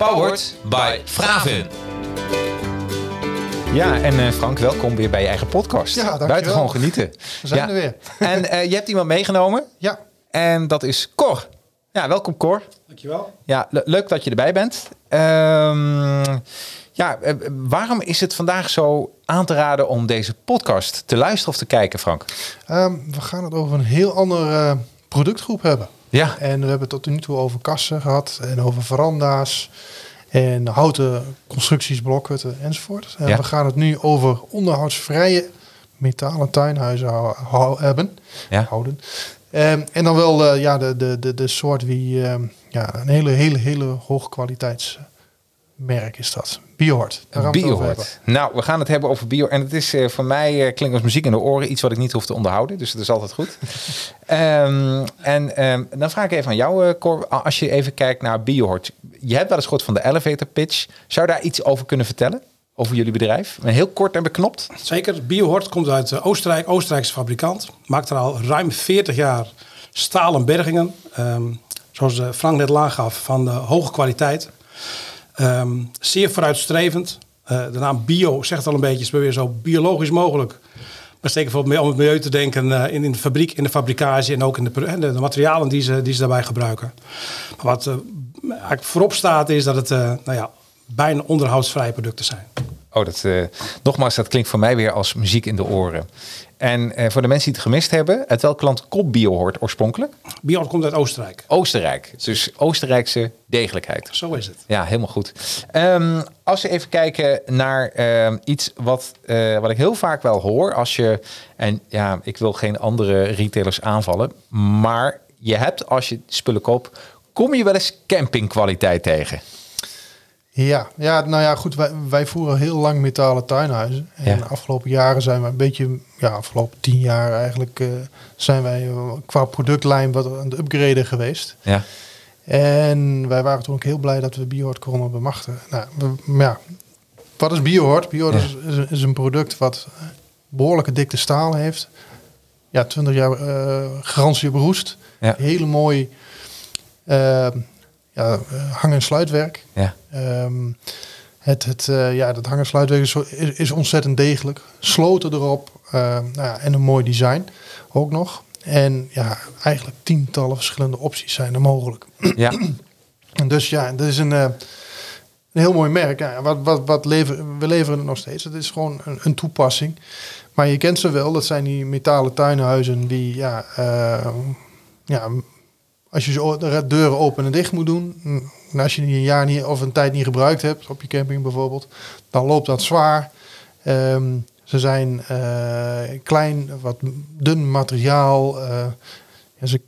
Powered by Fravin. Ja, en uh, Frank, welkom weer bij je eigen podcast. Ja, dankjewel. Buitengewoon genieten. We zijn ja. er weer. En uh, je hebt iemand meegenomen. Ja. En dat is Cor. Ja, welkom Cor. Dankjewel. Ja, le leuk dat je erbij bent. Um, ja, uh, waarom is het vandaag zo aan te raden om deze podcast te luisteren of te kijken, Frank? Um, we gaan het over een heel andere productgroep hebben. Ja. En we hebben het tot nu toe over kassen gehad en over veranda's en houten constructies, blokhutten enzovoort. En Ja. we gaan het nu over onderhoudsvrije metalen tuinhuizen hou- hou- hebben. Ja. Houden. Ehm, en dan wel eh, ja, de, de, de, de soort wie ehm, ja, een hele, hele, hele hoog kwaliteitsmerk is dat. Biohort. Biohort. Nou, we gaan het hebben over bio. En het is eh, voor mij eh, klinkt als muziek in de oren. Iets wat ik niet hoef te onderhouden. Dus dat is altijd goed. Ehm, en ehm, dan vraag ik even aan jou, eh, Cor. Als je even kijkt naar Biohort. Je hebt wel eens gehoord van de elevator pitch. Zou je daar iets over kunnen vertellen? Over jullie bedrijf? Maar Heel kort en beknopt. Zeker. Biohort komt uit Oostenrijk, Oostenrijkse fabrikant. Maakt er al ruim 40 jaar stalen bergingen. Ehm, zoals Frank net aangaf, van de hoge kwaliteit. Ehm, zeer vooruitstrevend. Eh, de naam bio zegt al een beetje, is weer zo biologisch mogelijk. Maar zeker voor om het milieu te denken eh, in, in de fabriek, in de fabricage en ook in de, de, materialen die ze, die ze daarbij gebruiken. Maar wat eh, eigenlijk voorop staat is dat het nou ja, bijna onderhoudsvrije producten zijn. Oh, dat, eh, nogmaals, dat klinkt voor mij weer als muziek in de oren. En eh, voor de mensen die het gemist hebben, uit welk land komt Biohort oorspronkelijk? Biohort komt uit Oostenrijk. Oostenrijk. Dus Oostenrijkse degelijkheid. Zo is het. Ja, helemaal goed. Ehm, als we even kijken naar ehm, iets wat, eh, wat ik heel vaak wel hoor. Als je, en ja, ik wil geen andere retailers aanvallen. Maar je hebt, als je spullen koopt, kom je wel eens campingkwaliteit tegen. Ja, ja, nou ja, goed. Wij, wij voeren heel lang metalen tuinhuizen. En de afgelopen jaren zijn we een beetje, ja, afgelopen tien jaar eigenlijk, eh, zijn wij qua productlijn wat aan het upgraden geweest. Ja, En wij waren toen ook heel blij dat we Biohort konden bemachtigen. Nou, we, maar ja, wat is Biohort? Biohort Ja. is, is, een- product wat behoorlijke dikte staal heeft. Ja, 20 jaar eh, garantie op roest. Ja. Hele mooi eh, ja, hang- en sluitwerk. ja, Ehm, het, het, eh, ja, dat hang- en sluitwerk is, is, is ontzettend degelijk. Sloten erop eh, nou ja, en een mooi design ook nog. En ja, eigenlijk tientallen verschillende opties zijn er mogelijk. ja, En dus ja, dat is een, eh, een heel mooi merk. Ja, wat, wat, wat leveren, we leveren het nog steeds. Het is gewoon een, een toepassing. Maar je kent ze wel. Dat zijn die metalen tuinhuizen die, ja, eh, ja als je zo de deuren open en dicht moet doen. mm, En als je die een jaar niet, of een tijd niet gebruikt hebt, op je camping bijvoorbeeld, dan loopt dat zwaar. Ehm, ze zijn eh, klein, wat dun materiaal. eh, ja, ze,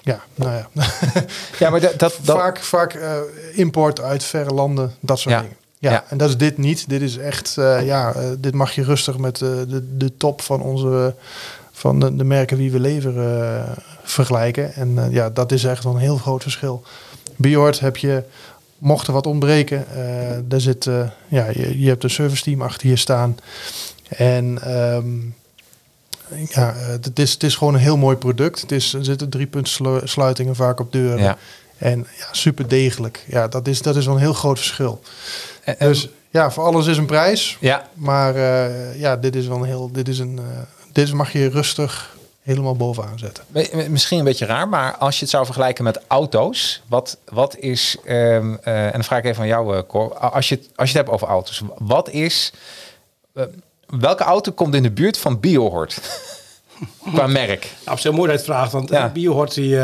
ja, nou ja. ja, maar dat, dat, dat vaak vaak eh, import uit verre landen, dat soort Ja. dingen. Ja, Ja. en dat is dit niet. Dit is echt, ja, dit mag je rustig met de, de top van onze, van de, de merken wie we leveren eh, vergelijken. En eh, ja, dat is echt wel een heel groot verschil. Biohort heb je, mocht er wat ontbreken, eh daar zit, ja, je, je hebt een service team achter je staan. En ehm, ja, het is, het is gewoon een heel mooi product. Het is, er zitten drie punt slu- sluitingen vaak op deuren. Ja. En ja, super degelijk. Ja, dat is, dat is wel een heel groot verschil. en- en- Dus ja, voor alles is een prijs. ja, Maar ja, dit is wel een heel. Dit is een. Dit mag je rustig helemaal bovenaan zetten. Mi- Misschien een beetje raar, maar als je het zou vergelijken met auto's, wat, wat is, ehm, eh, en dan vraag ik even aan jou, eh, Cor, als je, het- als je het hebt over auto's, wat is, eh, welke auto komt in de buurt van Biohort? Qua merk. Nou, het is heel mooi dat je het vraagt, want Ja. Biohort, die,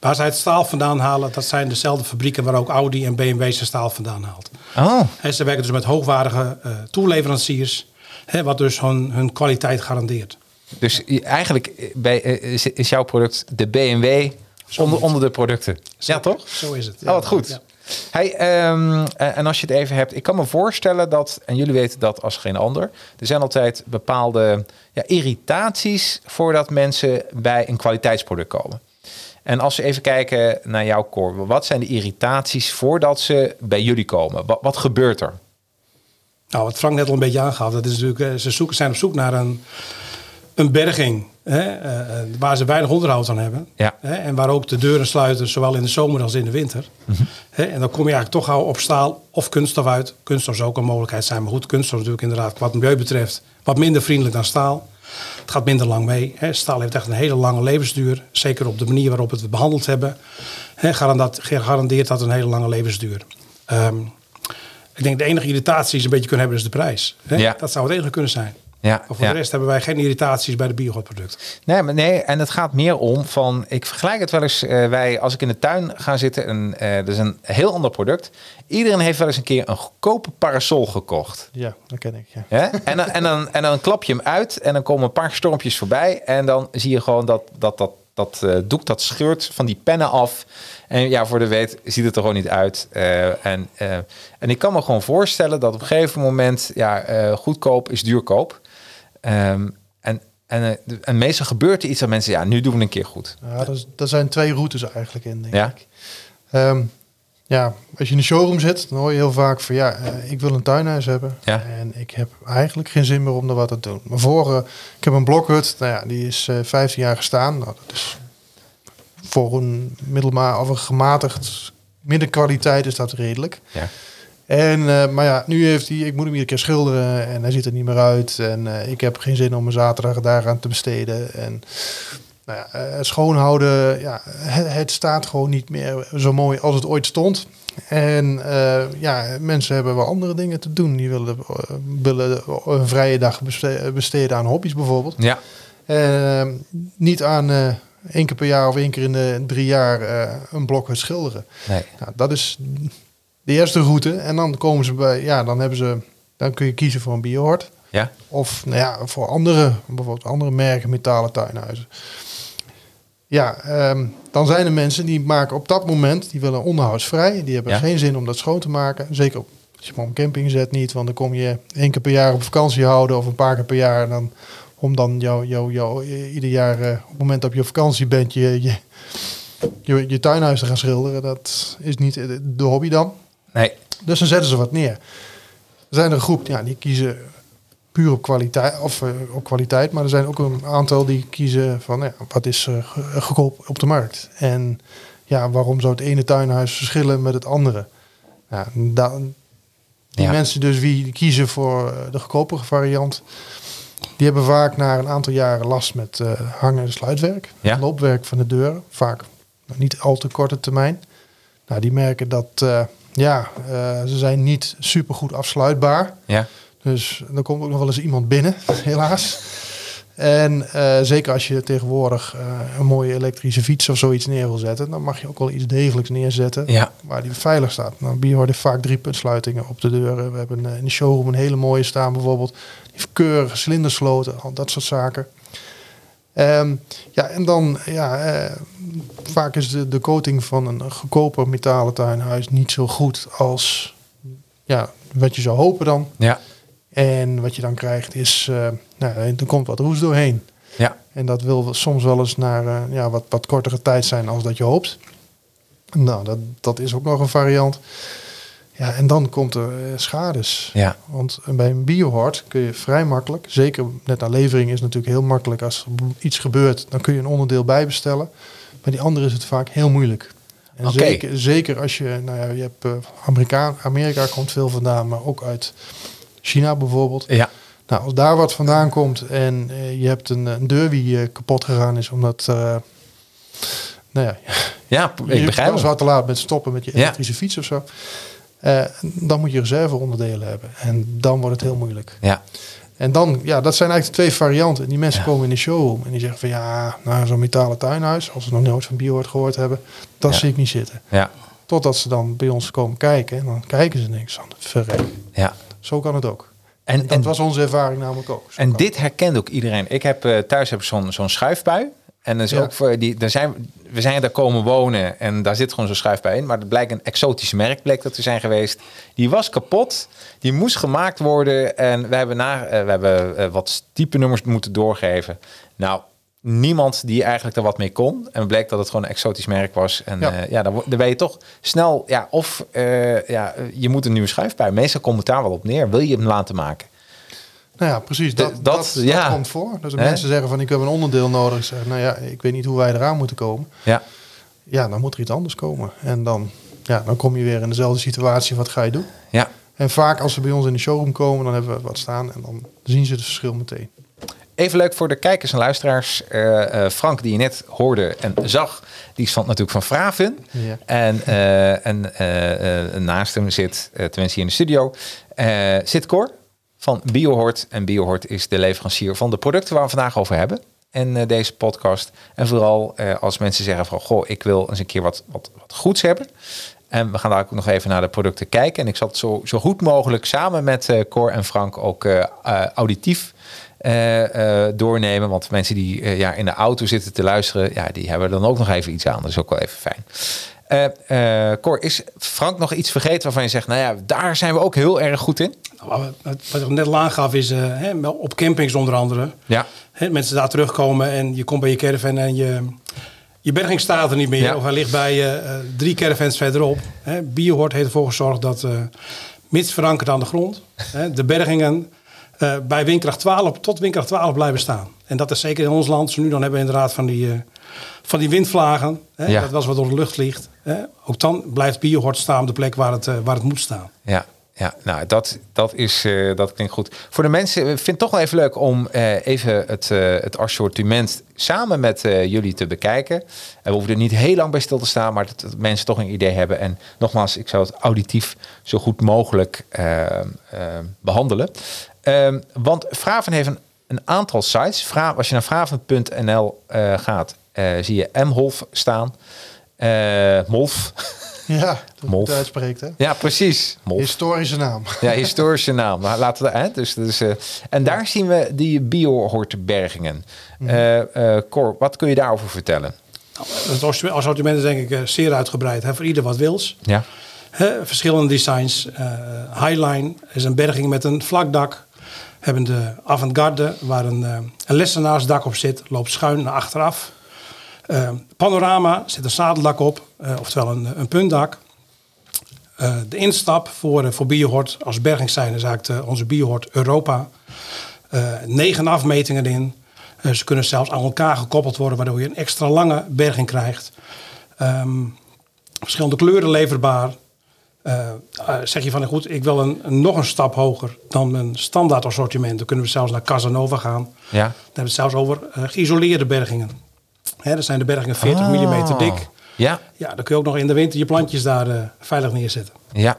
waar zij het staal vandaan halen, dat zijn dezelfde fabrieken waar ook Audi en BMW zijn staal vandaan haalt. Oh, Hè, ze werken dus met hoogwaardige eh toeleveranciers, hè, wat dus hun, hun kwaliteit garandeert. dus eigenlijk eh, bij, eh, is, jouw product de BMW onder, onder de producten. Ja, toch? Zo is het. Oh, wat goed. Ja. Hey, ehm, eh, en als je het even hebt, ik kan me voorstellen dat, en jullie weten dat als geen ander, er zijn altijd bepaalde ja, irritaties voordat mensen bij een kwaliteitsproduct komen. En als we even kijken naar jouw core, wat zijn de irritaties voordat ze bij jullie komen? Wat, wat gebeurt er? Nou, wat Frank net al een beetje aangaf, dat is natuurlijk, eh, ze zoeken, zijn op zoek naar een, een berging hè, eh, eh, waar ze weinig onderhoud aan hebben. Ja. Hè, en waar ook de deuren sluiten, zowel in de zomer als in de winter. Hè, en dan kom je eigenlijk toch gauw op staal of kunststof uit. Kunststof zou ook een mogelijkheid zijn, maar goed, kunststof is natuurlijk inderdaad wat milieu betreft wat minder vriendelijk dan staal. Het gaat minder lang mee. Hè. Staal heeft echt een hele lange levensduur. Zeker op de manier waarop we het behandeld hebben. Garandeert dat een hele lange levensduur. Ehm, ik denk de enige irritatie die ze een beetje kunnen hebben is de prijs. Hè? Ja. Dat zou het enige kunnen zijn. Ja, Maar voor ja. de rest hebben wij geen irritaties bij de biogodproducten. Nee, maar nee, en het gaat meer om van, ik vergelijk het wel eens, eh, wij, als ik in de tuin ga zitten, en eh dat is een heel ander product. Iedereen heeft wel eens een keer een goedkope parasol gekocht. Ja, dat ken ik. Ja. Hè? En, dan, en, dan, en dan klap je hem uit en dan komen een paar stormpjes voorbij. En dan zie je gewoon dat dat, dat, dat eh, doek, dat scheurt van die pennen af. En ja, voor de weet ziet het er gewoon niet uit. Eh, en, eh, en ik kan me gewoon voorstellen dat op een gegeven moment, ja, goedkoop is duurkoop. Ehm, en, en, en meestal gebeurt er iets dat mensen, ja, nu doen we een keer goed. Ja, daar zijn twee routes eigenlijk in, denk Ja. ik. Ehm, ja, als je in de showroom zit, dan hoor je heel vaak van ja, eh, ik wil een tuinhuis hebben. Ja. En ik heb eigenlijk geen zin meer om er wat te doen. Maar voor, eh, ik heb een blokhut, nou ja, die is eh 15 jaar gestaan. Nou, dat is voor een middelmaar of een gematigd middenkwaliteit is dat redelijk. Ja. En, eh, maar ja, nu heeft hij, ik moet hem iedere keer schilderen en hij ziet er niet meer uit. En eh, ik heb geen zin om een zaterdag daaraan te besteden. En nou ja, eh, schoonhouden, ja, het, het staat gewoon niet meer zo mooi als het ooit stond. En eh, ja, mensen hebben wel andere dingen te doen. Die willen, eh, willen een vrije dag beste- besteden aan hobby's bijvoorbeeld. Ja, niet aan één keer per jaar of één keer in de drie jaar een blok schilderen. nee. Nou, dat is de eerste route. En dan komen ze bij, ja, dan hebben ze, dan kun je kiezen voor een biohort. Ja, Of nou ja, voor andere, bijvoorbeeld andere merken metalen tuinhuizen. Ja, ehm, dan zijn er mensen die maken op dat moment, die willen onderhoudsvrij. Die hebben Ja. geen zin om dat schoon te maken. Zeker op, als je hem op een camping zet niet, want dan kom je één keer per jaar op vakantie houden of een paar keer per jaar. En dan, om dan jou, jou, jou, ieder jaar eh, op het moment dat je op vakantie bent, je, je, je, je tuinhuis te gaan schilderen. Dat is niet de hobby dan. nee. Dus dan zetten ze wat neer. Er zijn er een groep ja, die kiezen puur op kwaliteit, of eh, op kwaliteit, maar er zijn ook een aantal die kiezen van ja, wat is eh, ge- goedkoop op de markt. En ja, waarom zou het ene tuinhuis verschillen met het andere? Ja, da- die Ja. mensen dus wie kiezen voor eh, de goedkopere variant, die hebben vaak na een aantal jaren last met eh, hangen en sluitwerk, Ja. loopwerk van de deuren, vaak niet al te korte termijn. Nou, die merken dat eh, ja, eh, ze zijn niet super goed afsluitbaar. Ja, Dus er komt ook nog wel eens iemand binnen, helaas. En eh, zeker als je tegenwoordig eh, een mooie elektrische fiets of zoiets neer wil zetten, dan mag je ook wel iets degelijks neerzetten ja, waar die veilig staat. Nou, Biohard heeft vaak drie puntsluitingen op de deuren. We hebben eh, in de showroom een hele mooie staan bijvoorbeeld. Die heeft keurige cilindersloten, al dat soort zaken. Ehm, ja, en dan, ja, vaak is de, de coating van een goedkoper metalen tuinhuis niet zo goed als ja, wat je zou hopen dan. ja, En wat je dan krijgt is, eh nou, er komt wat roest doorheen. ja, En dat wil soms wel eens naar eh, ja, wat, wat kortere tijd zijn als dat je hoopt. Nou, dat, dat is ook nog een variant. Ja, en dan komt er eh, schades. ja, Want bij een biohort kun je vrij makkelijk, zeker net aan levering is natuurlijk heel makkelijk. Als er iets gebeurt, dan kun je een onderdeel bijbestellen. Bij die andere is het vaak heel moeilijk. En zeker, zeker als je, nou ja, je hebt Amerika, Amerika komt veel vandaan, maar ook uit China bijvoorbeeld. ja, Nou, als daar wat vandaan komt en eh, je hebt een, een deur die eh, kapot gegaan is omdat, eh, nou ja, ja, ik je begrijp het. wat te laat met stoppen met je Ja. elektrische fiets of zo. dan moet je reserveonderdelen hebben. En dan wordt het heel moeilijk. Ja, En dan, ja, dat zijn eigenlijk de twee varianten. Die mensen Ja. komen in de showroom en die zeggen van ja, nou zo'n metalen tuinhuis, als ze nog nooit van Biohort gehoord hebben, dat Ja. zie ik niet zitten. ja, Totdat ze dan bij ons komen kijken en dan kijken ze niks aan. Verrek. ja. Zo kan het ook. En, Dat en, was onze ervaring namelijk ook. Zo en dit herkent ook iedereen. Ik heb eh, thuis heb zo'n zo'n schuifbui. En Ja. ook voor die, daar zijn, we zijn daar komen wonen en daar zit gewoon zo'n schuif bij in. Maar het blijkt een exotisch merk bleek dat te zijn geweest. Die was kapot, die moest gemaakt worden. En we hebben, na, eh, we hebben eh, wat type nummers moeten doorgeven. Nou, niemand die eigenlijk er wat mee kon. En bleek dat het gewoon een exotisch merk was. En Ja. ja, ja dan, dan ben je toch snel, ja, of eh, ja, eh, je moet een nieuwe schuif bij. Meestal komt het daar wel op neer. Wil je hem laten maken? Nou ja, precies. Dat, dat, dat, dat, ja. komt voor. Dus als mensen zeggen van ik heb een onderdeel nodig. Ik zeg, nou ja, ik weet niet hoe wij eraan moeten komen. Ja, Ja, dan moet er iets anders komen. En dan, ja, dan kom je weer in dezelfde situatie. Wat ga je doen? ja. En vaak als ze bij ons in de showroom komen, dan hebben we wat staan. En dan zien ze het verschil meteen. Even leuk voor de kijkers en luisteraars. Eh, Frank, die je net hoorde en zag, die stond natuurlijk van Vraven. Ja. En, eh, en eh, naast hem zit, tenminste hier in de studio, zit Cor van Biohort. En Biohort is de leverancier van de producten waar we vandaag over hebben. En deze podcast. En vooral als mensen zeggen van, goh, ik wil eens een keer wat, wat, wat goeds hebben. En we gaan daar ook nog even naar de producten kijken. En ik zal het zo, zo goed mogelijk samen met Cor en Frank ook auditief eh, eh, doornemen. Want mensen die eh, ja, in de auto zitten te luisteren, ja, die hebben dan ook nog even iets aan. Dat is ook wel even fijn. Eh, Cor, is Frank nog iets vergeten waarvan je zegt, nou ja, daar zijn we ook heel erg goed in? Nou, wat- ik net al aangaf is, hè, op campings onder andere. Ja, Hè, mensen daar terugkomen en je komt bij je caravan en je, je berging staat er niet meer. Ja. Of hij ligt bij je drie caravans verderop. Hè. Biohort heeft ervoor gezorgd dat, mits verankerd aan de grond, hè, de bergingen eh, bij windkracht 12 tot windkracht 12 blijven staan. En dat is zeker in ons land. Zo nu dan hebben we inderdaad van die, eh, van die windvlagen. Hè, Ja. Dat was wat door de lucht vliegt. Hè. Ook dan blijft Biohort staan op de plek waar het, eh, waar het moet staan. ja. Ja, nou, dat, dat, is, dat klinkt goed. Voor de mensen, ik vind het toch wel even leuk om even het, het assortiment samen met jullie te bekijken. En we hoeven er niet heel lang bij stil te staan, maar dat, dat mensen toch een idee hebben. En nogmaals, ik zou het auditief zo goed mogelijk eh, eh, behandelen. Ehm, want Fraven heeft een, een aantal sites. Fra, als je naar fraven.nl eh, gaat, eh, zie je Mholf staan. Eh, Molf. Ja, Molf. het uitspreekt. Hè? ja, precies. Molf. Historische naam. Ja, historische naam. Nou, laten we, hè, dus, dus, eh, en daar zien we die biohortbergingen. Eh eh Cor, wat kun je daarover vertellen? Het assortiment- assortiment is denk ik zeer uitgebreid. Hè, voor ieder wat wils. Ja, Hè, verschillende designs. Eh, Highline is een berging met een vlak dak. Hebben de avant-garde waar een, eh, een lessenaarsdak op zit. Loopt schuin naar achteraf. Eh, panorama zit een zadeldak op. eh, oftewel een, een puntdak. De instap voor, voor Biohort als berging zijn is onze Biohort Europa. Negen afmetingen in. Ze kunnen zelfs aan elkaar gekoppeld worden, waardoor je een extra lange berging krijgt. Ehm, verschillende kleuren leverbaar. Eh, eh, zeg je van nou goed, ik wil een, een- nog een stap hoger dan mijn standaard assortiment. Dan kunnen we zelfs naar Casanova gaan. ja. Dan hebben we het zelfs over eh, geïsoleerde bergingen. Hè, dat zijn de bergingen 40 mm Oh. dik. Ja, Ja, dan kun je ook nog in de winter je plantjes daar veilig neerzetten. ja.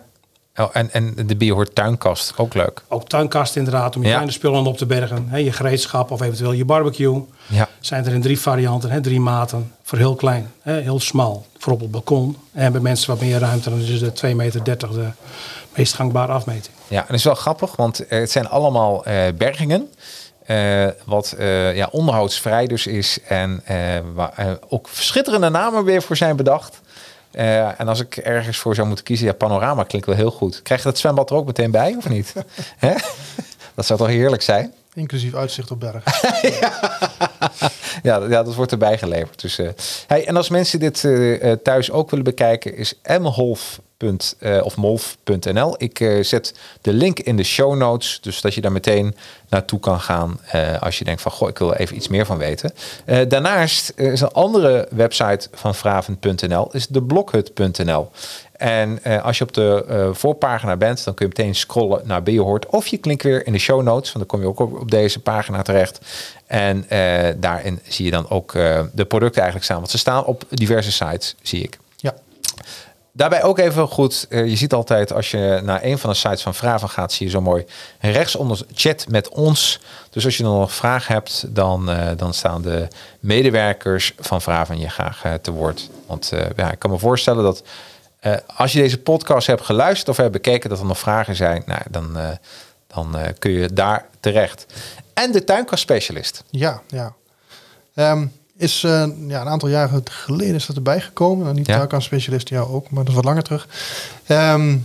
Oh, en, en de biohort tuinkast, ook leuk. Ook tuinkast inderdaad, om je Ja. kleine spullen op te bergen. Hè, je gereedschap of eventueel je barbecue. Ja, Zijn er in drie varianten, hè, drie maten. Voor heel klein, hè, heel smal. Voor op het balkon. En bij mensen wat meer ruimte, dan is de 2,30 meter de meest gangbare afmeting. ja en dat is wel grappig, want eh, het zijn allemaal eh, bergingen. eh, wat eh, ja, onderhoudsvrij dus is. En waar ook schitterende namen weer voor zijn bedacht. Eh, en als ik ergens voor zou moeten kiezen, ja, panorama klinkt wel heel goed. Krijg je dat zwembad er ook meteen bij, of niet? Dat zou toch heerlijk zijn? Inclusief uitzicht op berg. Ja, ja, dat wordt erbij geleverd. Dus, eh, hey, en als mensen dit eh, thuis ook willen bekijken, is eh, of molf.nl. Ik eh, zet de link in de show notes, dus dat je daar meteen naartoe kan gaan eh, als je denkt van, goh, ik wil er even iets meer van weten. Daarnaast is een andere website van vraven.nl, is de blokhut.nl. En als je op de voorpagina bent, dan kun je meteen scrollen naar Biohoort. Of je klinkt weer in de show notes, want dan kom je ook op, op deze pagina terecht. En daarin zie je dan ook de producten eigenlijk staan. Want ze staan op diverse sites, zie ik. Daarbij ook even goed, eh, je ziet altijd als je naar een van de sites van Vraven gaat, zie je zo mooi rechtsonder chat met ons. Dus als je nog vragen hebt, dan, eh, dan staan de medewerkers van Vraven je graag eh, te woord. Want ja, ik kan me voorstellen dat als je deze podcast hebt geluisterd of hebt bekeken dat er nog vragen zijn, nou, dan, dan kun je daar terecht. En de tuinkastspecialist. Ja, ja. Ehm, is eh, ja, een aantal jaren geleden is dat erbij gekomen. Nou, niet Ja. ja. tuinkansspecialist, ja ook, maar dat is wat langer terug. Ehm,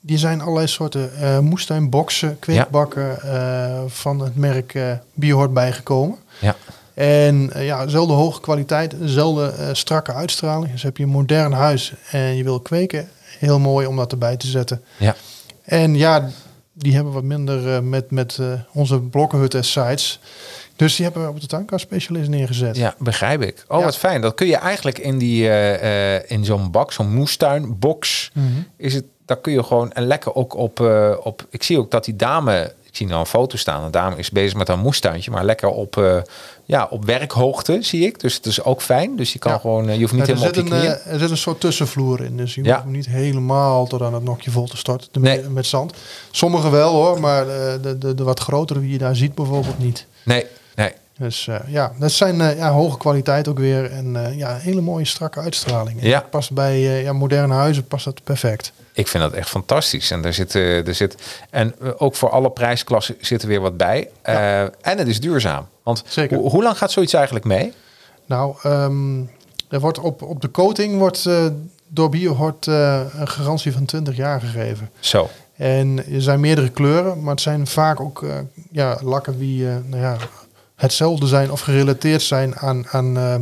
die zijn allerlei soorten eh moestuinboxen, kweekbakken eh, van het merk eh Biohort bijgekomen. Ja. En ja, dezelfde hoge kwaliteit, dezelfde eh, strakke uitstraling. Dus heb je een modern huis en je wil kweken, heel mooi om dat erbij te zetten. Ja. En ja, die hebben wat minder met, met onze blokkenhut en sites. Dus die hebben we op de tuinkastspecialist neergezet. Ja, begrijp ik. Oh, Ja. wat fijn. Dat kun je eigenlijk in, die, eh, eh, in zo'n bak, zo'n moestuinbox, Mhm. is het, daar kun je gewoon en lekker ook op, eh, op. Ik zie ook dat die dame, ik zie nou een foto staan, een dame is bezig met haar moestuintje, maar lekker op, ja, op werkhoogte zie ik. Dus het is ook fijn. Dus je kan Ja. gewoon, je hoeft niet Ja, helemaal op je een, knieën. eh, er zit een soort tussenvloer in. Dus je hoeft hem niet helemaal tot aan het nokje vol te storten Nee. met zand. Sommige wel hoor, maar de, de, de wat grotere die je daar ziet bijvoorbeeld niet. nee. Dus eh, ja, dat zijn eh, ja, hoge kwaliteit ook weer. En eh, ja, hele mooie strakke uitstraling. En Ja. Past bij ja, moderne huizen past dat perfect. Ik vind dat echt fantastisch. En er zit, er zit en ook voor alle prijsklassen zit er weer wat bij. Eh, en het is duurzaam. Want Zeker. hoe- hoe lang gaat zoiets eigenlijk mee? Nou, ehm, er wordt op, op de coating wordt door Biohort een garantie van 20 jaar gegeven. Zo. En er zijn meerdere kleuren, maar het zijn vaak ook ja, lakken die nou ja, hetzelfde zijn of gerelateerd zijn aan, aan eh,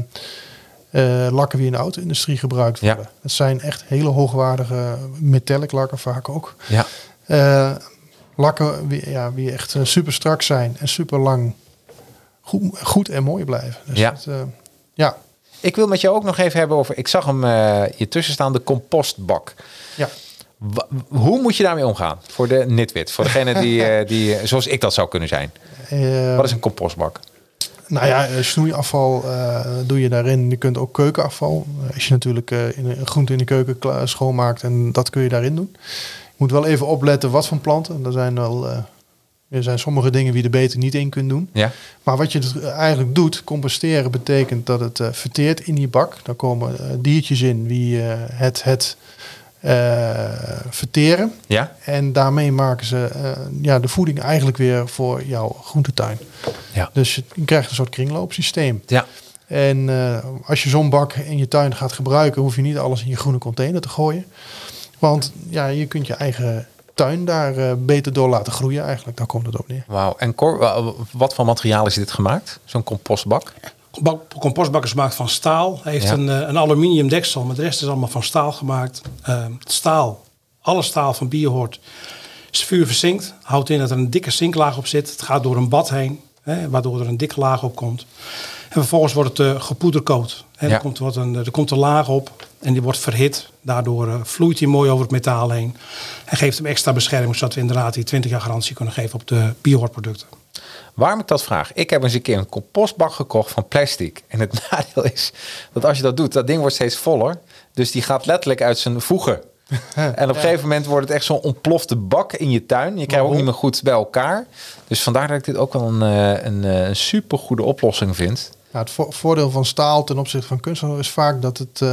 eh, lakken die in de auto-industrie gebruikt Ja. worden. Het zijn echt hele hoogwaardige metallic lakken vaak ook. Ja. Eh, lakken die, ja, die echt super strak zijn en super lang goed, goed en mooi blijven. Dus Ja. Ja, Ik wil met jou ook nog even hebben over. Ik zag hem hier tussen staan, de compostbak. ja. Hoe moet je daarmee omgaan? Voor de nitwit, voor degene die, eh, die eh, zoals ik dat zou kunnen zijn. Eh, Wat is een compostbak? Nou ja, snoeiafval doe je daarin. Je kunt ook keukenafval. Als je natuurlijk eh, in groente in de keuken schoonmaakt en dat kun je daarin doen. Je moet wel even opletten wat voor planten. Er zijn wel er zijn sommige dingen die je er beter niet in kunt doen. Ja, Maar wat je dus eigenlijk doet, composteren betekent dat het verteert in die bak. Daar komen diertjes in eh, het, het verteren. ja, En daarmee maken ze eh, ja, de voeding eigenlijk weer voor jouw groentetuin. ja. Dus je krijgt een soort kringloopsysteem. ja. En eh, als je zo'n bak in je tuin gaat gebruiken, hoef je niet alles in je groene container te gooien. Want ja, je kunt je eigen tuin daar eh, beter door laten groeien eigenlijk. Daar komt het op neer. Wauw. En Cor, wa- wat voor materiaal is dit gemaakt? Zo'n compostbak? Bak- Compostbak is gemaakt van staal. Hij heeft Ja. een, eh, een aluminium deksel, maar de rest is allemaal van staal gemaakt. Eh, het staal, alle staal van Biohort, is vuurverzinkt. Houdt in dat er een dikke zinklaag op zit. Het gaat door een bad heen, hè, waardoor er een dikke laag op komt. En vervolgens wordt het uh, gepoedercoat. Hè, Ja. er, komt wat een, er komt een laag op en die wordt verhit. Daardoor eh, vloeit hij mooi over het metaal heen. En geeft hem extra bescherming, zodat we inderdaad die 20 jaar garantie kunnen geven op de Biohort producten. Waarom ik dat vraag? Ik heb eens een keer een compostbak gekocht van plastic. En het nadeel is dat als je dat doet, dat ding wordt steeds voller. Dus die gaat letterlijk uit zijn voegen. En op een gegeven moment wordt het echt zo'n ontplofte bak in je tuin. Je krijgt ook niet meer goed bij elkaar. Dus vandaar dat ik dit ook wel een, eh, een, eh, een super goede oplossing vind. Ja, het vo- voordeel van staal ten opzichte van kunststof is vaak dat het eh,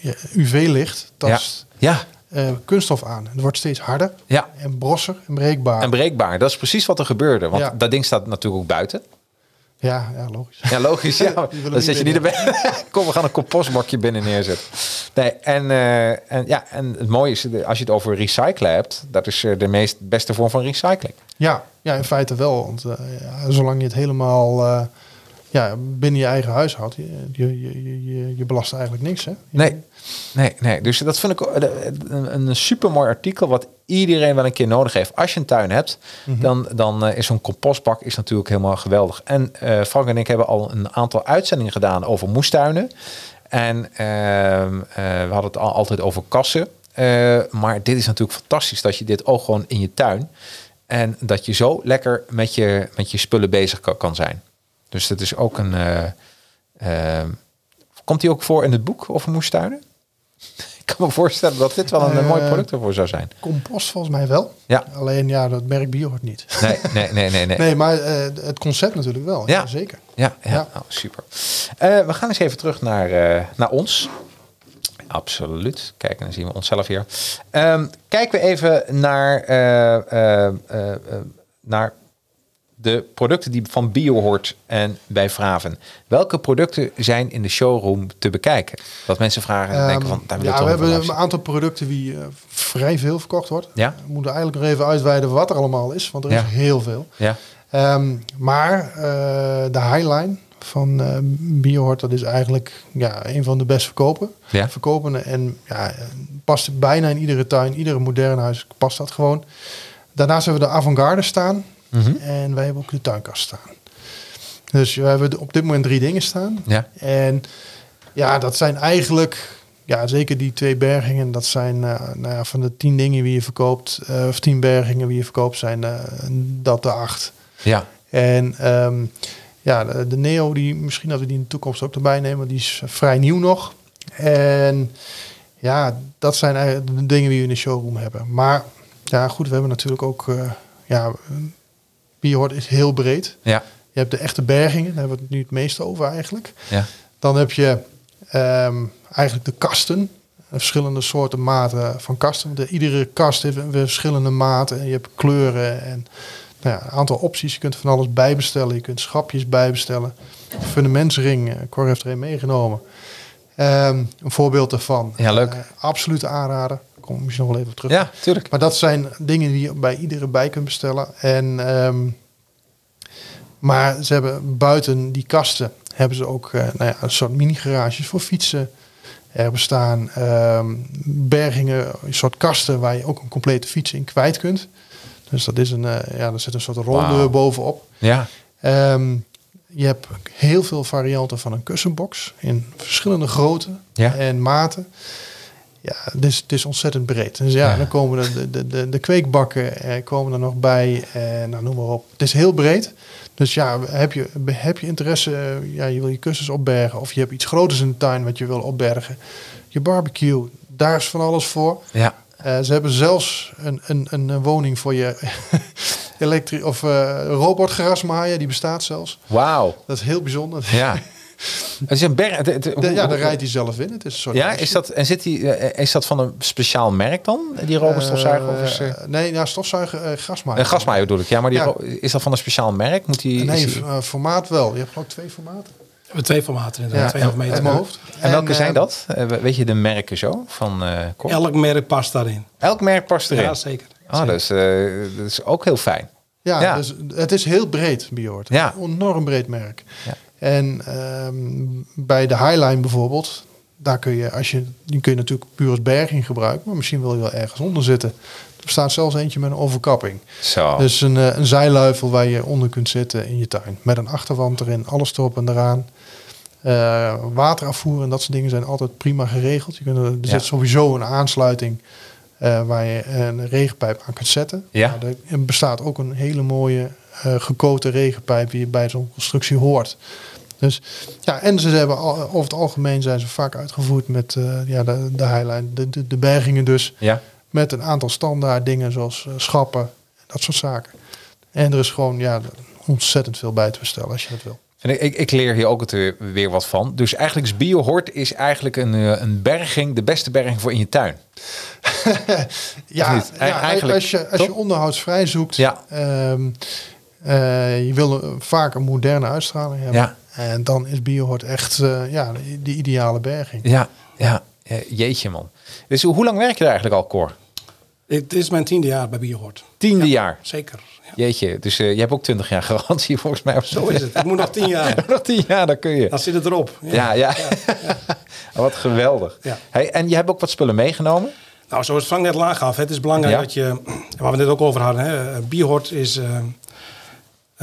ja, UV-licht tast Ja, eh, kunststof aan. Het wordt steeds harder ja. en brosser en breekbaar. En breekbaar. Dat is precies wat er gebeurde. Want Ja. dat ding staat natuurlijk ook buiten. ja, ja, logisch. Ja, logisch. Ja. Dan zet je niet erbij. Kom, we gaan een compostbakje binnen neerzetten. Nee, en, eh, en, ja, en het mooie is, als je het over recyclen hebt, dat is eh, de meest beste vorm van recycling. Ja, ja, in feite wel. Want ja, zolang je het helemaal ja, binnen je eigen huis houdt, je, je, je, je, je belast eigenlijk niks. Hè? Nee, nee, nee. Dus dat vind ik een, een super mooi artikel wat iedereen wel een keer nodig heeft. Als je een tuin hebt, dan, dan eh, is zo'n compostbak is natuurlijk helemaal geweldig. En eh, Frank en ik hebben al een aantal uitzendingen gedaan over moestuinen. En ehm, eh, we hadden het al, altijd over kassen. Maar dit is natuurlijk fantastisch dat je dit ook gewoon in je tuin. En dat je zo lekker met je, met je spullen bezig kan, kan zijn. Dus dat is ook een. eh, ehm, komt die ook voor in het boek over moestuinen? Ik kan me voorstellen dat dit wel een eh, mooi Eh, product ervoor zou zijn. Compost volgens mij wel. Ja. Alleen ja, dat merk bio hoort niet. Nee, nee, nee, nee. nee. Nee, maar eh, het concept natuurlijk wel. Ja. Ja, zeker. Ja, ja. Ja. Oh, super. Eh, we gaan eens even terug naar, eh, naar ons. Absoluut. Kijk, dan zien we onszelf hier. Ehm kijken we even naar, eh, eh, eh, eh, naar de producten die van Biohort en bij Vraven. Welke producten zijn in de showroom te bekijken? Dat mensen vragen en denken van, daar wil Ehm, ja, we hebben een aantal producten die eh, vrij veel verkocht wordt. Ja. We moeten eigenlijk nog even uitweiden wat er allemaal is, want er Ja. is heel veel. Ja, Ehm, maar eh, de Highline van eh Biohort, dat is eigenlijk ja, een van de best verkopen. Ja. verkopende. En ja, past bijna in iedere tuin, iedere modern huis past dat gewoon. Daarnaast hebben we de avant-garde staan. Mhm. En wij hebben ook de tuinkast staan. Dus we hebben op dit moment drie dingen staan. ja, En ja, dat zijn eigenlijk, ja, zeker die twee bergingen, dat zijn eh, nou ja, van de tien dingen die je verkoopt, eh, of tien bergingen die je verkoopt, zijn eh, dat de acht. ja, En ehm, ja, de, de Neo, die misschien dat we die in de toekomst ook erbij nemen, die is vrij nieuw nog. En ja, dat zijn eigenlijk de dingen die we in de showroom hebben. Maar ja, goed, we hebben natuurlijk ook, ja, Biohort is heel breed. ja, Je hebt de echte bergingen, daar hebben we het nu het meeste over eigenlijk. ja. Dan heb je ehm, eigenlijk de kasten. Verschillende soorten maten van kasten. De, iedere kast heeft een verschillende maten. En je hebt kleuren en nou ja, een aantal opties. Je kunt van alles bijbestellen. Je kunt schapjes bijbestellen. Fundamentsring, Cor heeft er een meegenomen. Ehm, een voorbeeld daarvan. Ja, leuk. Eh, absolute aanrader. Kom misschien nog wel even op terug. Ja, tuurlijk. Maar dat zijn dingen die je bij iedere bij kunt bestellen. En, ehm, maar ze hebben buiten die kasten hebben ze ook eh, nou ja, een soort mini-garages voor fietsen. Er bestaan ehm, bergingen, een soort kasten waar je ook een complete fiets in kwijt kunt. Dus dat is een, eh, ja, er zit een soort Wauw. bovenop. Ja, Ehm, je hebt heel veel varianten van een kussenbox in verschillende grootten Ja. en maten. Ja, het is, het is ontzettend breed. Dus ja, Ja. dan komen de, de, de, de kweekbakken eh, komen er nog bij. En nou, noem maar op. Het is heel breed. Dus ja, heb je, heb je interesse, eh, ja, je wil je kussens opbergen... of je hebt iets groters in de tuin wat je wil opbergen. Je barbecue, daar is van alles voor. ja. Eh, ze hebben zelfs een, een, een, woning voor je elektri of eh robotgrasmaaier, die bestaat zelfs. Wauw. Dat is heel bijzonder. Ja. Het is een berg. het- het- De- hoe- ja, daar rijdt hij zelf in. Het is een soort Ja, is dat, en zit die, eh, is dat van een speciaal merk dan, die robotstofzuiger? of is, eh, Eh, nee, ja, stofzuiger, eh grasmaaier. een gasmaaier bedoel ik, ja, maar die, Ja. is dat van een speciaal merk? Moet die, Nee, die- eh, formaat wel. Je hebt ook twee formaten. We hebben twee formaten inderdaad, 2,5 meter. mijn hoofd. en welke eh, zijn dat? Eh, weet je de merken zo van eh? Elk merk past daarin. Elk merk past erin. Ja, zeker. oh, dat is, eh, dat is ook heel fijn. Ja, Ja. Dus het is heel breed. Ja. Een enorm breed merk. Ja. En ehm, bij de Highline bijvoorbeeld, daar kun je, als je, die kun je natuurlijk puur als berging gebruiken, maar misschien wil je wel ergens onder zitten. Er staat zelfs eentje met een overkapping. Zo. Dus een, eh, een zijluifel waar je onder kunt zitten in je tuin. Met een achterwand erin, alles erop en eraan. Eh, waterafvoer en dat soort dingen zijn altijd prima geregeld. Je kunt, er Ja. zit sowieso een aansluiting eh, waar je een regenpijp aan kunt zetten. Ja. Maar er bestaat ook een hele mooie gekoten regenpijp die bij zo'n constructie hoort. Dus ja, en ze hebben al, over het algemeen zijn ze vaak uitgevoerd met eh, ja, de, de highline, de, de, de bergingen dus. ja. Met een aantal standaard dingen zoals eh, schappen, dat soort zaken. En er is gewoon ja, ontzettend veel bij te bestellen als je dat wil. En ik, ik, leer hier ook het weer, weer wat van. Dus eigenlijk is BioHort is eigenlijk een, eh, een berging, de beste berging voor in je tuin. Ja, Eigenlijk, als, je, als je onderhoudsvrij zoekt, Ja. ehm, eh, je wil een- vaak een moderne uitstraling hebben. Ja. En dan is Biohort echt eh, ja, de, de ideale berging. Ja, ja. jeetje man. Dus hoe lang werk je daar eigenlijk al, Cor? Het is mijn tiende jaar bij Biohort. Tiende jaar. Zeker. Ja. Jeetje, dus eh, je hebt ook 20 jaar garantie volgens mij. Of Zo is het. Ik moet nog tien jaar. Nog 10 jaar, dan kun je. Dan zit het erop. Ja, ja. Wat geweldig. Ja. Hey, en je hebt ook wat spullen meegenomen? Nou, zoals Frank net laag gaf, het is belangrijk Ja. dat je, waar we het net ook over hadden, hè, Biohort is eh,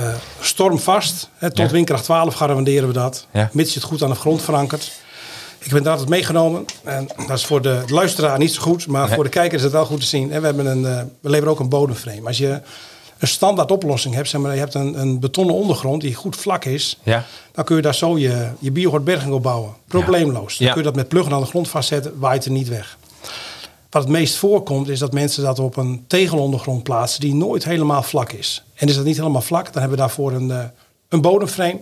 eh, stormvast. Hè, tot Ja. windkracht 12 garanderen we dat, Ja. mits je het goed aan de grond verankert. Ik heb inderdaad het meegenomen. En dat is voor de luisteraar niet zo goed, maar Nee. voor de kijker is het wel goed te zien. En we, hebben een, eh, we leveren ook een bodemframe. Als je een standaard oplossing hebt, zeg maar, je hebt een, een betonnen ondergrond die goed vlak is, Ja. dan kun je daar zo je, je berging op bouwen. Probleemloos. Dan Ja. kun je dat met pluggen aan de grond vastzetten, waait er niet weg. Wat het meest voorkomt is dat mensen dat op een tegelondergrond plaatsen die nooit helemaal vlak is. En is dat niet helemaal vlak, dan hebben we daarvoor een, eh, een bodemframe.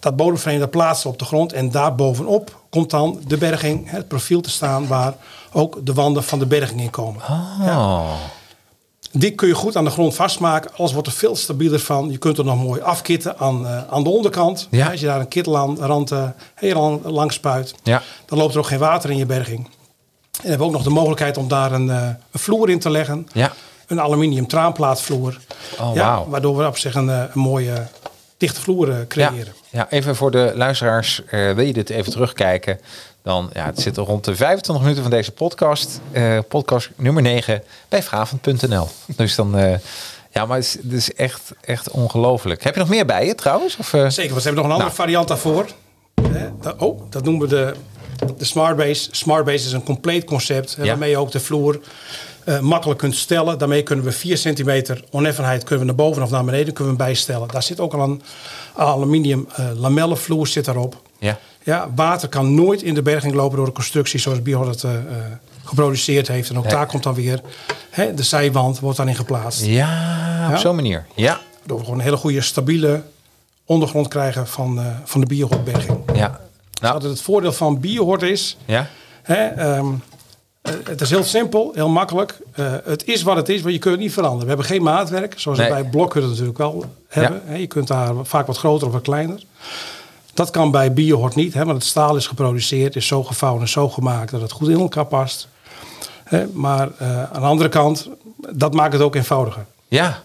Dat bodemframe dat plaatsen we op de grond en daar bovenop komt dan de berging, het profiel te staan waar ook de wanden van de berging in komen. Oh. Die kun je goed aan de grond vastmaken. Alles wordt er veel stabieler van. Je kunt er nog mooi afkitten aan, eh, aan de onderkant. Ja. Als je daar een kitrand uh, heel lang, lang spuit, Ja. dan loopt er ook geen water in je berging. En we hebben ook nog de mogelijkheid om daar een, eh, een vloer in te leggen. Ja. Een aluminium traanplaatvloer. Oh, ja, wauw. Waardoor we op zich een, eh, een mooie dichte vloer eh, Ja. creëren. ja, even voor de luisteraars. eh, wil je dit even terugkijken? Dan, ja, het zit rond de 25 minuten van deze podcast. eh, podcast nummer 9 bij Vravend.nl. Dus dan... eh, ja, maar het is, het is echt, echt ongelooflijk. Heb je nog meer bij je trouwens? Of, eh? Zeker, want ze hebben nog een andere Nou. variant daarvoor. Oh, dat noemen we de, de Smart Base. Smart Base is een compleet concept. Ja. Waarmee je ook de vloer eh, makkelijk kunt stellen. Daarmee kunnen we 4 centimeter oneffenheid kunnen we naar boven of naar beneden kunnen we bijstellen. Daar zit ook al een aluminium eh, lamellenvloer zit daarop. Ja. Ja, water kan nooit in de berging lopen door de constructie zoals Bihor het eh, geproduceerd heeft. En ook Nee. daar komt dan weer hè, de zijwand wordt dan in geplaatst. Ja, op zo'n manier. Ja, Waardoor we gewoon een hele goede stabiele ondergrond krijgen van, van de biohortberging. ja. Nou, Wat het voordeel van biohort is, ja. hè, ehm, eh, het is heel simpel, heel makkelijk. Eh, het is wat het is, maar je kunt het niet veranderen. We hebben geen maatwerk, zoals Nee. bij blokhutten natuurlijk wel hebben. Hè, je kunt daar vaak wat groter of wat kleiner. Dat kan bij biohort niet, hè, want het staal is geproduceerd, is zo gevouwen en zo gemaakt dat het goed in elkaar past. Hè, maar eh, aan de andere kant, dat maakt het ook eenvoudiger. Ja.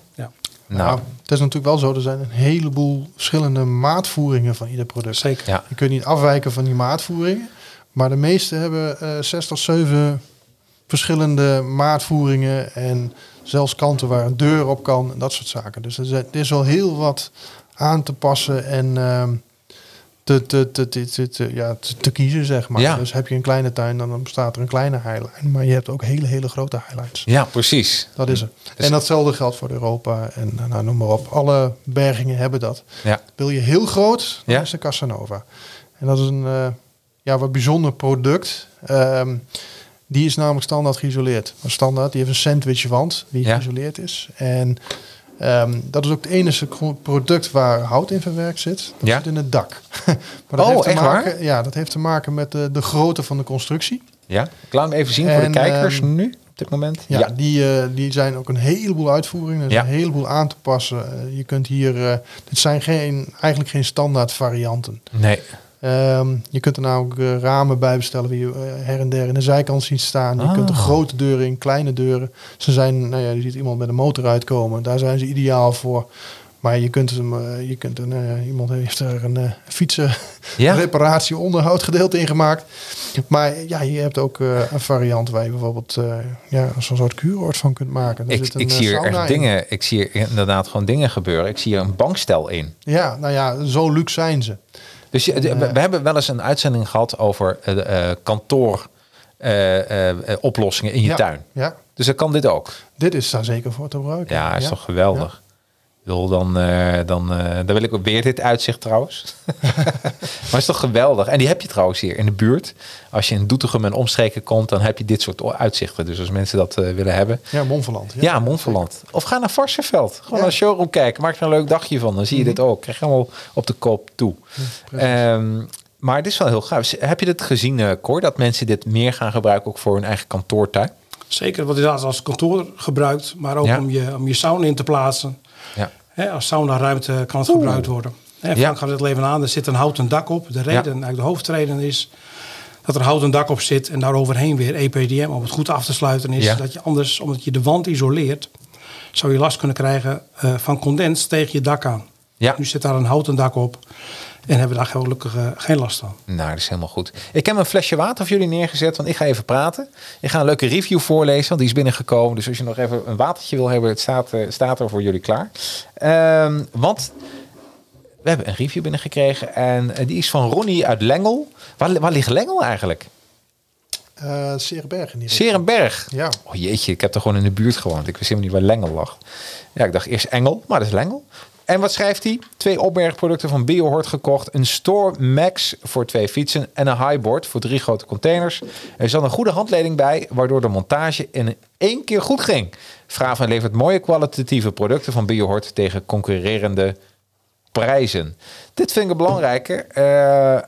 Nou, Nou, het is natuurlijk wel zo, er zijn een heleboel verschillende maatvoeringen van ieder product. zeker. ja. Je kunt niet afwijken van die maatvoeringen. Maar de meeste hebben eh zes tot zeven verschillende maatvoeringen. En zelfs kanten waar een deur op kan en dat soort zaken. Dus er is- er is wel heel wat aan te passen en ehm, te, te, te, te, ja, te, kiezen, zeg maar. Ja. Dus heb je een kleine tuin, dan bestaat er een kleine highline. Maar je hebt ook hele, hele grote highlights. ja, precies. Dat is er. Dus- en datzelfde geldt voor Europa en nou, noem maar op. Alle bergingen hebben dat. Ja. Wil je heel groot, dan Ja. is de Casanova. En dat is een eh, ja, wat bijzonder product. Ehm, die is namelijk standaard geïsoleerd. Maar standaard, die heeft een sandwichwand die Ja. geïsoleerd is. En ehm, dat is ook het enige product waar hout in verwerkt zit. Dat Ja. zit in het dak. maar dat Oh, heeft te echt waar? maken, Ja, dat heeft te maken met de, de grootte van de constructie. Ja, ik laat hem even zien voor de kijkers ehm, nu, op dit moment. Ja, Die, eh, die zijn ook een heleboel uitvoeringen. Er is Ja. een heleboel aan te passen. Eh, je kunt hier... eh, dit zijn geen, eigenlijk geen standaard varianten. Nee. Ehm, je kunt er nou ook eh, ramen bij bestellen die je eh, her en der in de zijkant ziet staan. Je Ah. kunt er grote deuren in, kleine deuren. Ze zijn, nou ja, je ziet iemand met een motor uitkomen. Daar zijn ze ideaal voor. Maar je kunt hem, eh, je kunt een, iemand heeft er een uh, fietsen Ja? reparatie onderhoud gedeelte in gemaakt. Maar ja, je hebt ook een variant waar je bijvoorbeeld ja, zo'n soort kuuroord van kunt maken. Er Ik, zit een, ik zie hier echt in. dingen, ik zie hier inderdaad gewoon dingen gebeuren. Ik zie hier een bankstel in. Ja, nou ja, zo luxe zijn ze. Dus je, de- we, hebben wel eens een uitzending gehad over eh, eh, kantoor eh, in je ja, tuin. Ja, Dus dan kan dit ook. dit is daar zeker voor te gebruiken. Ja, is toch geweldig. Bedoel, dan, eh, dan, eh, dan wil ik ook weer dit uitzicht trouwens. maar is toch geweldig. En die heb je trouwens hier in de buurt. Als je in Doetinchem en omstreken komt, dan heb je dit soort uitzichten. Dus als mensen dat eh, willen hebben. Ja, Monverland. Ja, Montferland. Of ga naar Varsenveld. Gewoon Ja. naar een showroom kijken. Maak er een leuk dagje van. Dan zie je dit ook. Krijg je allemaal op de koop toe. Ehm, maar het is wel heel gaaf. Heb je dit gezien, eh Cor? Dat mensen dit meer gaan gebruiken ook voor hun eigen kantoortuin? Zeker, wat je als kantoor gebruikt, maar ook Ja. om, je, om je sauna in te plaatsen. Hè, als saunaruimte kan het gebruikt worden. Hè, Frank Ja. gaat het even aan, er zit een houten dak op. De reden, eigenlijk de hoofdreden is dat er houten dak op zit en daaroverheen weer EPDM om het goed af te sluiten is. Ja. Dat je anders, omdat je de wand isoleert, zou je last kunnen krijgen eh, van condens tegen je dak aan. Ja. Nu zit daar een houten dak op en hebben we daar gelukkig eh, geen last van. Nou, dat is helemaal goed. Ik heb een flesje water voor jullie neergezet, want ik ga even praten. Ik ga een leuke review voorlezen, want die is binnengekomen. Dus als je nog even een watertje wil hebben, het staat, eh, staat er voor jullie klaar. Ehm, want we hebben een review binnengekregen en eh, die is van Ronnie uit Lengel. Waar, waar ligt Lengel eigenlijk? Eh Serenberg in die Serenberg. Ja. Oh jeetje, ik heb er gewoon in de buurt gewoond. Ik wist helemaal niet waar Lengel lag. Ja, ik dacht eerst Engel, maar dat is Lengel. En wat schrijft hij? Twee opbergproducten van Biohort gekocht. Een Store Max voor twee fietsen en een highboard voor drie grote containers. Er zat een goede handleiding bij, waardoor de montage in één keer goed ging. Fraven levert mooie kwalitatieve producten van Biohort tegen concurrerende prijzen. Dit vind ik belangrijker.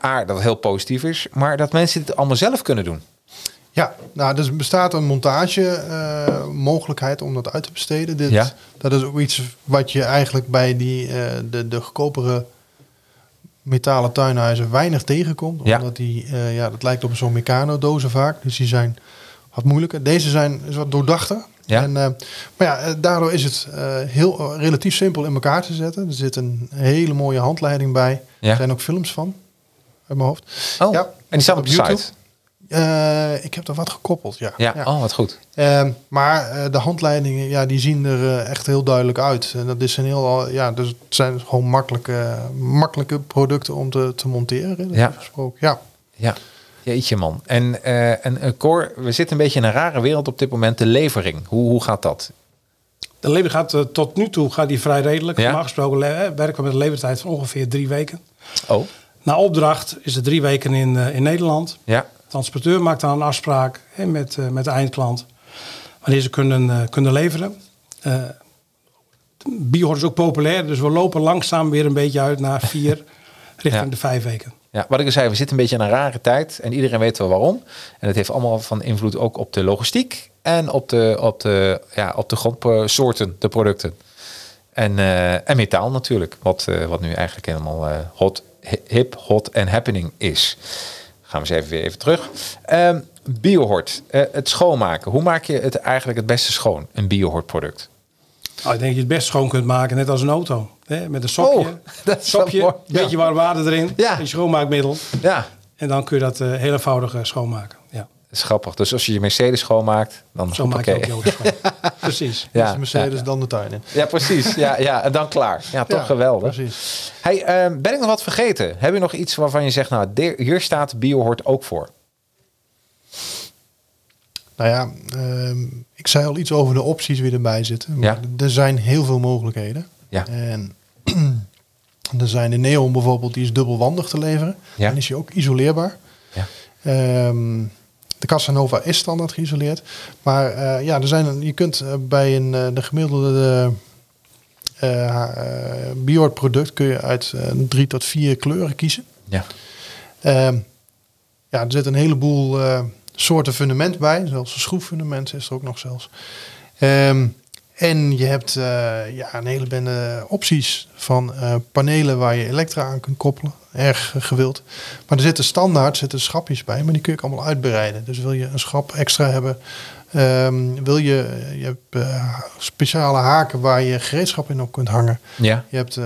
A, dat het heel positief is, maar dat mensen dit allemaal zelf kunnen doen. Ja, nou, dus er bestaat een montage eh, mogelijkheid om dat uit te besteden. Dit, Ja. Dat is ook iets wat je eigenlijk bij die, eh, de, de goedkopere metalen tuinhuizen weinig tegenkomt. Ja. Omdat die, eh, ja, dat lijkt op zo'n Meccano-dozen vaak. Dus die zijn wat moeilijker. Deze zijn is wat doordachter. Ja. En, maar ja, daardoor is het heel relatief simpel in elkaar te zetten. Er zit een hele mooie handleiding bij. Ja. Er zijn ook films van, uit mijn hoofd. Oh, Ja, en die staat op YouTube. site. Eh, ik heb er wat gekoppeld, ja. Ja, oh, wat goed. Ehm, maar eh, de handleidingen, ja, die zien er eh, echt heel duidelijk uit. En dat is een heel, ja, dus het zijn gewoon makkelijke, makkelijke producten om te, te monteren. Ja. gesproken. Ja. Ja, jeetje man. En, eh en Cor, we zitten een beetje in een rare wereld op dit moment. De levering, hoe, hoe gaat dat? De lever gaat tot nu toe gaat die vrij redelijk. Ja. Normaal gesproken werken we met een levertijd van ongeveer drie weken. Oh, Na opdracht is het drie weken in, in Nederland. ja. De transporteur maakt dan een afspraak met, eh, met de eindklant. Wanneer ze kunnen, eh, kunnen leveren. Eh Biohort is ook populair, dus we lopen langzaam weer een beetje uit naar vier richting Ja. de vijf weken. Ja, wat ik al zei, we zitten een beetje in een rare tijd en iedereen weet wel waarom. En het heeft allemaal van invloed ook op de logistiek en op de, op de, ja, op de grondsoorten, de producten. En, en metaal natuurlijk, wat, wat nu eigenlijk helemaal eh, hot, hi- hip, hot en happening is. Gaan we eens even weer even terug. Ehm biohort, eh, het schoonmaken. Hoe maak je het eigenlijk het beste schoon, een biohort product? Nou, ik denk dat je het best schoon kunt maken, net als een auto. Hè? Met een sokje, Oh, dat mooi. een beetje warm water erin, Ja. een schoonmaakmiddel. Ja, En dan kun je dat eh, heel eenvoudig eh, schoonmaken. Is grappig. Dus als je je Mercedes schoonmaakt, dan Zo maak je ook je auto schoon. Precies. Ja, de Mercedes ja. dan de tuin in. Ja, precies. Ja, ja, en dan klaar. Ja, toch Ja, geweldig. precies. Hey, ehm, ben ik nog wat vergeten? Heb je nog iets waarvan je zegt, nou, hier staat BioHort ook voor? Nou ja, ehm, ik zei al iets over de opties die erbij zitten. Maar Ja. Er zijn heel veel mogelijkheden. Ja. En er zijn de Neon bijvoorbeeld, die is dubbelwandig te leveren. Ja. Dan is hij ook isoleerbaar. Ja. Ehm, de Casanova is standaard geïsoleerd. Maar eh, ja, er zijn, je kunt eh, bij een, eh, de gemiddelde eh, Biord product kun je uit drie tot vier kleuren kiezen. Ja. Ehm, ja, er zit een heleboel soorten fundament bij. Zelfs een schroeffundament is er ook nog zelfs. Ehm, en je hebt eh, ja, een hele bende opties van eh, panelen waar je elektra aan kunt koppelen. Erg gewild. Maar er zitten standaard zitten schapjes bij, maar die kun je ook allemaal uitbreiden. Dus wil je een schap extra hebben, ehm, wil je, je hebt eh, speciale haken waar je gereedschap in op kunt hangen. Ja. Je hebt,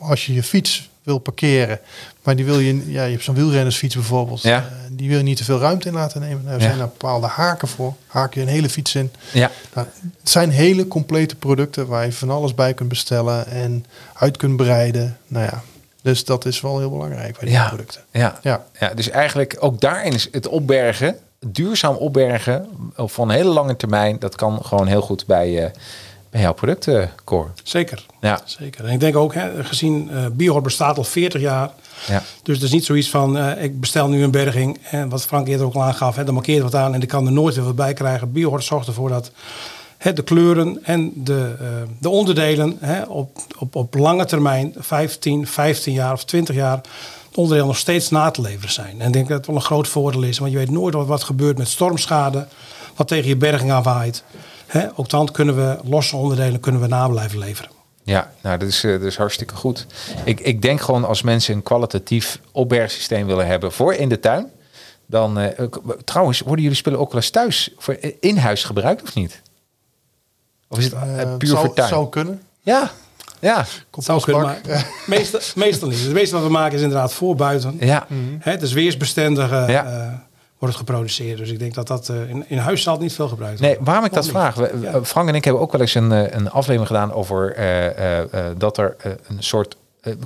als je je fiets wil parkeren, maar die wil je, ja, je hebt zo'n wielrennersfiets bijvoorbeeld, Ja. eh, die wil je niet te veel ruimte in laten nemen. Daar Ja. zijn er bepaalde haken voor. Haak je een hele fiets in. Ja. Nou, het zijn hele complete producten waar je van alles bij kunt bestellen en uit kunt breiden. Nou ja, dus dat is wel heel belangrijk bij die Ja. producten. Ja. Ja. ja. Dus eigenlijk ook daarin is het opbergen, duurzaam opbergen op van hele lange termijn, dat kan gewoon heel goed bij, eh, bij jouw producten, Cor. Zeker. Ja. Zeker. En ik denk ook, hè, gezien eh Biohort bestaat al 40 jaar. Ja. Dus het is niet zoiets van, eh, ik bestel nu een berging. En wat Frank eerder ook al aangaf, hè, dan markeert wat aan en ik kan er nooit weer wat bij krijgen. Biohort zorgt ervoor dat hè, de kleuren en de, eh, de onderdelen hè, op, op, op lange termijn, 15, 15 jaar of 20 jaar, de onderdelen nog steeds na te leveren zijn. En ik denk dat het wel een groot voordeel is, want je weet nooit wat, wat gebeurt met stormschade, wat tegen je berging aanwaait. Hè, ook dan kunnen we losse onderdelen kunnen we na blijven leveren. Ja, nou, dat is, eh, dat is hartstikke goed. Ik, ik denk gewoon als mensen een kwalitatief opbergsysteem willen hebben voor in de tuin, dan eh, ook- trouwens, worden jullie spullen ook wel eens thuis voor in huis gebruikt of niet? Of is het eh, Eh, puur zou, voor tuin? zou kunnen. Ja, ja, zou kunnen, meestal, meestal niet. Het meeste wat we maken is inderdaad voor buiten. ja. Hè, het is weersbestendig eh, Ja. eh, wordt het geproduceerd. Dus ik denk dat dat eh, in, in huis zal het niet veel gebruikt Nee, worden. waarom ik dat vraag. We- Ja. Frank en ik hebben ook wel eens een, eh, een aflevering gedaan over eh, eh, eh, dat er een soort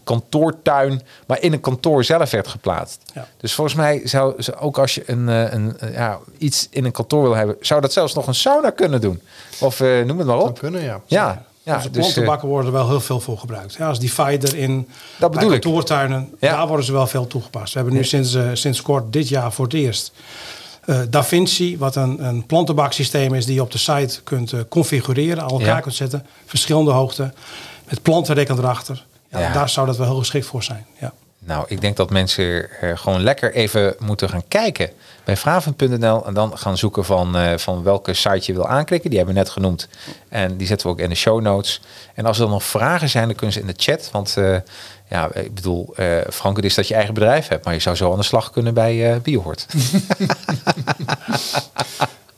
kantoortuin, maar in een kantoor zelf werd geplaatst. Ja. Dus volgens mij zou, zou ook als je een, eh, een, ja, iets in een kantoor wil hebben, zou dat zelfs nog een sauna kunnen doen. Of eh, noem het maar op. kunnen, ja. Ja, ja dus, eh, plantenbakken worden er wel heel veel voor gebruikt. Ja, als divider in Dat bedoel ik. kantoortuinen, Ja. daar worden ze wel veel toegepast. We hebben nu sinds, eh, sinds kort dit jaar voor het eerst eh Da Vinci, wat een, een plantenbaksysteem is die je op de site kunt configureren, aan elkaar Ja. kunt zetten, verschillende hoogten, met plantenrekken erachter. Ja, Ja. Daar zou dat wel heel geschikt voor zijn. Ja. Nou, ik denk dat mensen gewoon lekker even moeten gaan kijken bij vraven.nl en dan gaan zoeken van, eh, van welke site je wil aanklikken. Die hebben we net genoemd en die zetten we ook in de show notes. En als er nog vragen zijn, dan kunnen ze in de chat. Want eh, ja, ik bedoel, eh Frank, het is dat je eigen bedrijf hebt, maar je zou zo aan de slag kunnen bij eh Biohort.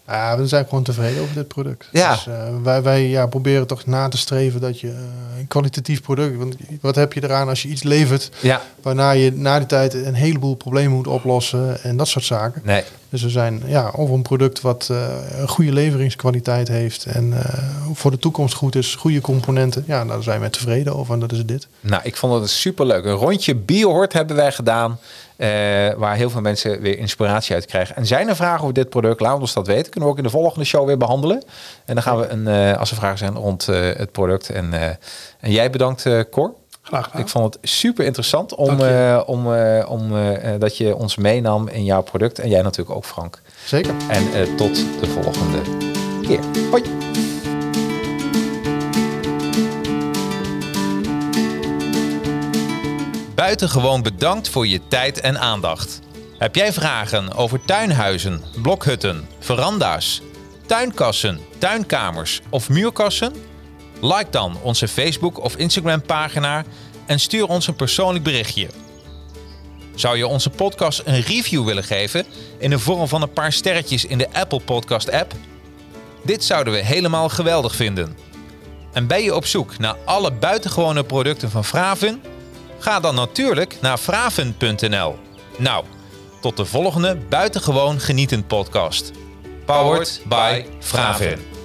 Ja, we zijn gewoon tevreden over dit product. Ja. Dus, eh, wij wij ja, proberen toch na te streven dat je eh, een kwalitatief product... Want wat heb je eraan als je iets levert... ja, waarna je na die tijd een heleboel problemen moet oplossen en dat soort zaken. nee. Dus we zijn ja, over een product wat eh, een goede leveringskwaliteit heeft... en voor de toekomst goed is, goede componenten. Ja, daar zijn wij tevreden over en dat is dit. Nou, ik vond het superleuk. Een rondje Biohort hebben wij gedaan. Eh, waar heel veel mensen weer inspiratie uit krijgen. En zijn er vragen over dit product? Laat ons dat weten. Kunnen we ook in de volgende show weer behandelen. En dan gaan we, een, eh, als er vragen zijn rond eh, het product. En, en jij bedankt, Cor. Graag gedaan. Ik vond het super interessant om, om, om dat je ons meenam in jouw product. En jij natuurlijk ook, Frank. Zeker. En tot de volgende keer. Hoi. Buitengewoon bedankt voor je tijd en aandacht. Heb jij vragen over tuinhuizen, blokhutten, veranda's, tuinkassen, tuinkamers of muurkassen? Like dan onze Facebook of Instagram pagina en stuur ons een persoonlijk berichtje. Zou je onze podcast een review willen geven in de vorm van een paar sterretjes in de Apple Podcast app? Dit zouden we helemaal geweldig vinden. En ben je op zoek naar alle buitengewone producten van Fraven? Ga dan natuurlijk naar fraven.nl. Nou, tot de volgende buitengewoon genietend podcast. Powered by Fraven.